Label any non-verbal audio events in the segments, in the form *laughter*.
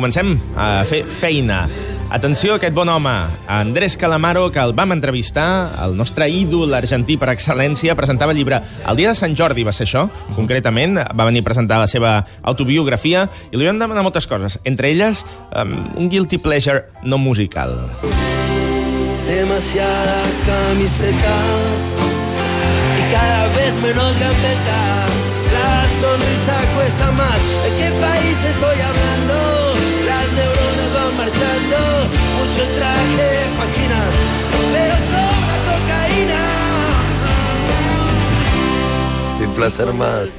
comencem a fer feina. Atenció a aquest bon home, Andrés Calamaro, que el vam entrevistar, el nostre ídol argentí per excel·lència, presentava el llibre el dia de Sant Jordi, va ser això, concretament, va venir a presentar la seva autobiografia, i li vam demanar moltes coses, entre elles um, un guilty pleasure no musical. Demasiada camiseta y cada vez menos gambeta. La sonrisa cuesta más. ¿De qué país estoy hablando? Placer más,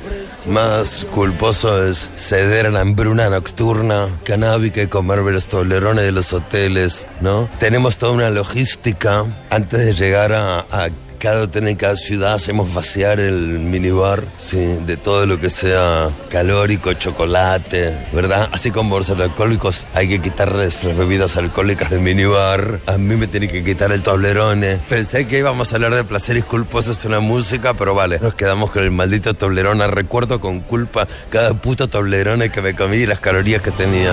más culposo es ceder a la hambruna nocturna, canábica y comer los tolerones de los hoteles, ¿no? Tenemos toda una logística antes de llegar a, a cada hotel en cada ciudad hacemos vaciar el minibar, sí, de todo lo que sea calórico, chocolate, ¿verdad? Así como los alcohólicos hay que quitar nuestras bebidas alcohólicas del minibar. A mí me tiene que quitar el toblerone. Pensé que íbamos a hablar de placeres culposos en la música, pero vale, nos quedamos con el maldito toblerone. Recuerdo con culpa cada puto toblerone que me comí y las calorías que tenía.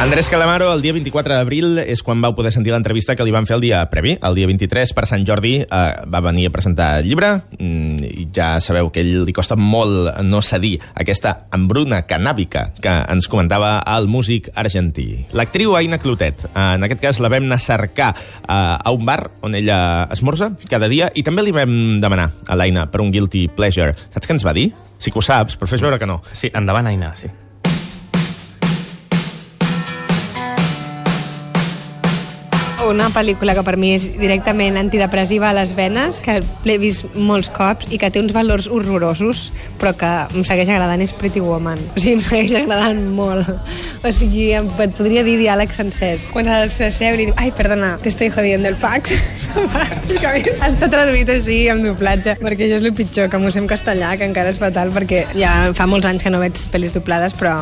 Andrés Calamaro, el dia 24 d'abril és quan vau poder sentir l'entrevista que li van fer el dia previ. El dia 23, per Sant Jordi, eh, va venir a presentar el llibre mm, i ja sabeu que ell li costa molt no cedir aquesta embruna canàbica que ens comentava el músic argentí. L'actriu Aina Clotet, en aquest cas la vam anar a cercar eh, a un bar on ella esmorza cada dia i també li vam demanar a l'Aina per un guilty pleasure. Saps què ens va dir? Sí que ho saps, però fes veure que no. Sí, endavant, Aina, sí. Una pel·lícula que per mi és directament antidepressiva a les venes, que l'he vist molts cops i que té uns valors horrorosos, però que em segueix agradant, és Pretty Woman. O sigui, em segueix agradant molt. O sigui, em et podria dir diàlegs sencers. Quan has de seure i diu, ai, perdona, te estoy jodiendo el fax. És que està traduït així amb doblatge, perquè això és el pitjor, que m'ho sé en castellà, que encara és fatal, perquè ja fa molts anys que no veig pel·lis doblades, però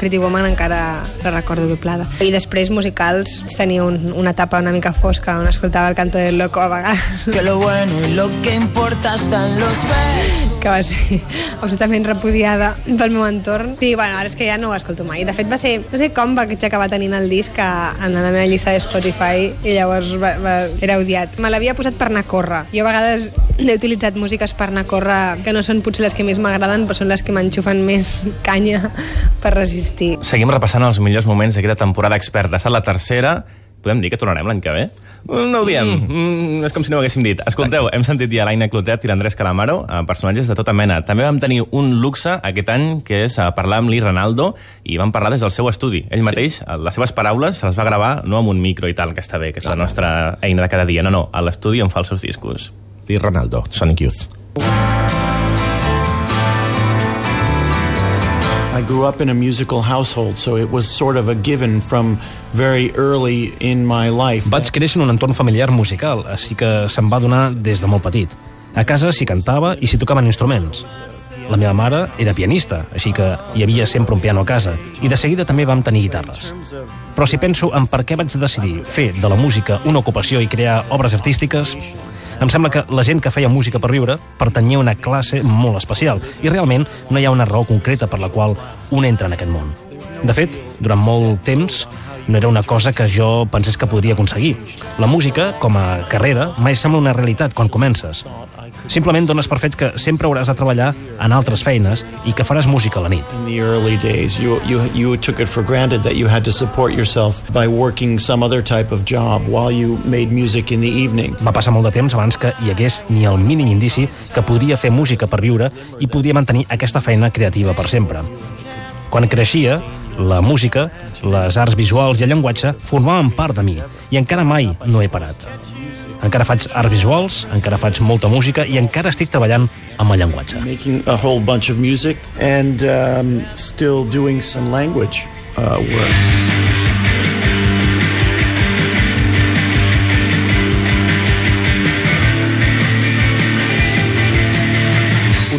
Pretty Woman encara la recordo doblada. I després musicals tenia un, una etapa una mica fosca on escoltava el canto del loco a vegades Que lo bueno y lo que importa están los besos. Que va ser *laughs* absolutament repudiada pel meu entorn. Sí, bueno, ara és que ja no ho escolto mai. De fet, va ser, no sé com vaig acabar tenint el disc a, en la meva llista de Spotify i llavors va, va, era odiat. Me l'havia posat per anar a córrer. Jo a vegades he utilitzat músiques per anar a córrer que no són potser les que més m'agraden, però són les que m'enxufen més *laughs* canya per resistir. Seguim repassant els millors moments d'aquesta temporada experta. Ha estat la tercera. Podem dir que tornarem l'any que ve? No ho diem. Mm, és com si no ho haguéssim dit. Escolteu, hem sentit ja l'Aina Clotet i l'Andrés Calamaro, eh, personatges de tota mena. També vam tenir un luxe aquest any, que és eh, parlar amb l'I Ronaldo, i vam parlar des del seu estudi. Ell mateix, sí. les seves paraules, se les va gravar no amb un micro i tal, que està bé, que és la nostra eina de cada dia. No, no, a l'estudi on fa els seus discos. Di Ronaldo, Sonic Youth. I grew up in a musical household, so it was sort of a given from very early in my life. Vaig créixer en un entorn familiar musical, així que se'm va donar des de molt petit. A casa s'hi cantava i s'hi tocaven instruments. La meva mare era pianista, així que hi havia sempre un piano a casa, i de seguida també vam tenir guitarres. Però si penso en per què vaig decidir fer de la música una ocupació i crear obres artístiques, em sembla que la gent que feia música per viure pertanyia a una classe molt especial i realment no hi ha una raó concreta per la qual un entra en aquest món. De fet, durant molt temps no era una cosa que jo pensés que podria aconseguir. La música, com a carrera, mai sembla una realitat quan comences. Simplement dones per fet que sempre hauràs de treballar en altres feines i que faràs música a la nit. In the early days, you, you, you took it for granted that you had to support yourself by working some other type of job while you made music in the evening. Va passar molt de temps abans que hi hagués ni el mínim indici que podria fer música per viure i podria mantenir aquesta feina creativa per sempre. Quan creixia, la música, les arts visuals i el llenguatge formaven part de mi i encara mai no he parat. Encara faig arts visuals, encara faig molta música i encara estic treballant amb el llenguatge. Making a whole bunch of music and um, still doing some language uh, work.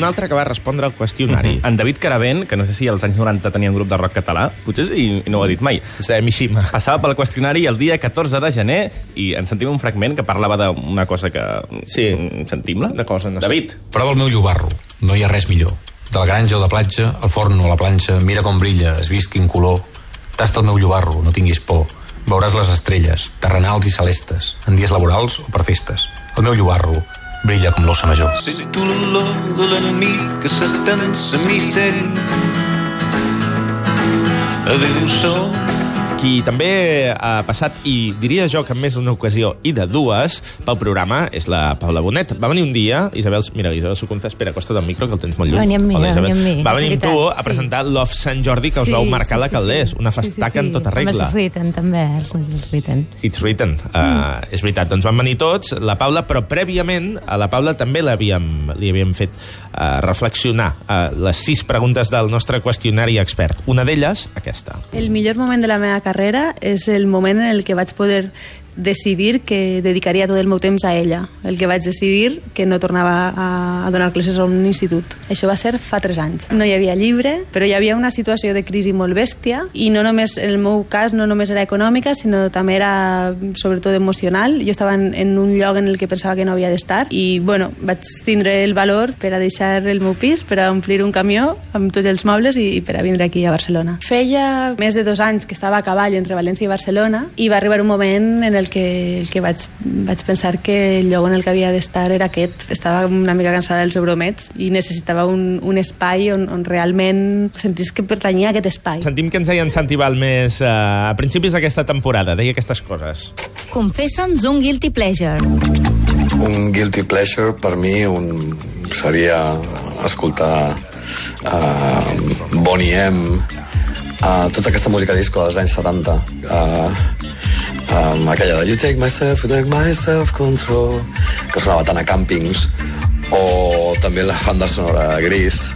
Un altre que va respondre al qüestionari. En David Caravent, que no sé si als anys 90 tenia un grup de rock català, potser sí, i no ho ha dit mai, De Mishima. passava pel qüestionari el dia 14 de gener i ens sentim un fragment que parlava d'una cosa que... Sí. Mm, Sentim-la? Una cosa, no sé. David, Prova el meu llobarro. No hi ha res millor. de la granja o de platja, al forn o a la planxa, mira com brilla, has vist quin color. Tasta el meu llobarro, no tinguis por. Veuràs les estrelles, terrenals i celestes, en dies laborals o per festes. El meu llobarro brilla com l'ossa major. Sento l'olor de l'enemic que s'atensa misteri. Adéu sol, Qui també ha passat, i diria jo que en més d'una ocasió i de dues, pel programa és la Paula Bonet. Va venir un dia, Isabel, mira, Isabel Sucunza, espera, acosta't del micro, que el tens molt lluny. Va venir amb mi, Hola, va Isabel. venir amb mi, Va venir amb tu a sí. presentar Love Sant Jordi, que us vau marcar la Caldés, una festacca en tota Amb regla. els Ritten, també, els Ritten. It's written. Uh, és veritat, doncs van venir tots, la Paula, però prèviament a la Paula també l'havíem li havíem fet uh, reflexionar uh, les sis preguntes del nostre qüestionari expert. Una d'elles, aquesta. El millor moment de la meva carrera és el moment en el que vaig poder decidir que dedicaria tot el meu temps a ella, el que vaig decidir que no tornava a, a donar classes a un institut. Això va ser fa 3 anys. No hi havia llibre, però hi havia una situació de crisi molt bèstia i no només, en el meu cas, no només era econòmica, sinó també era sobretot emocional. Jo estava en, en un lloc en el que pensava que no havia d'estar i, bueno, vaig tindre el valor per a deixar el meu pis, per a omplir un camió amb tots els mobles i, i per a vindre aquí a Barcelona. Feia més de dos anys que estava a cavall entre València i Barcelona i va arribar un moment en el que, el que vaig, vaig pensar que el lloc en el que havia d'estar era aquest. Estava una mica cansada dels Euromets i necessitava un, un espai on, on realment sentís que pertanyia a aquest espai. Sentim que ens deia en Santi Balmes uh, a principis d'aquesta temporada, deia aquestes coses. Confessa'ns un guilty pleasure. Un guilty pleasure per mi un, seria escoltar uh, Bonnie M, uh, tota aquesta música disco dels anys 70, uh, um, aquella de You take myself, you take myself control, que sonava tant a càmpings, o també la banda sonora gris,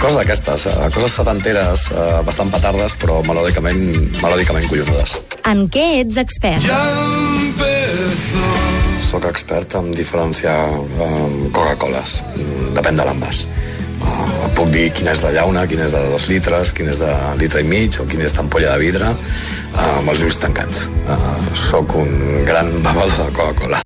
coses d'aquestes, uh, coses setanteres, uh, bastant petardes, però melòdicament, melòdicament collonudes. En què ets expert? Soc expert en diferenciar um, Coca-Coles. Depèn de l'envàs. Uh, puc dir quin és de llauna, quin és de dos litres, quin és de litre i mig o quin és d'ampolla de vidre amb els ulls tancats. Uh, soc un gran bevedor de Coca-Cola.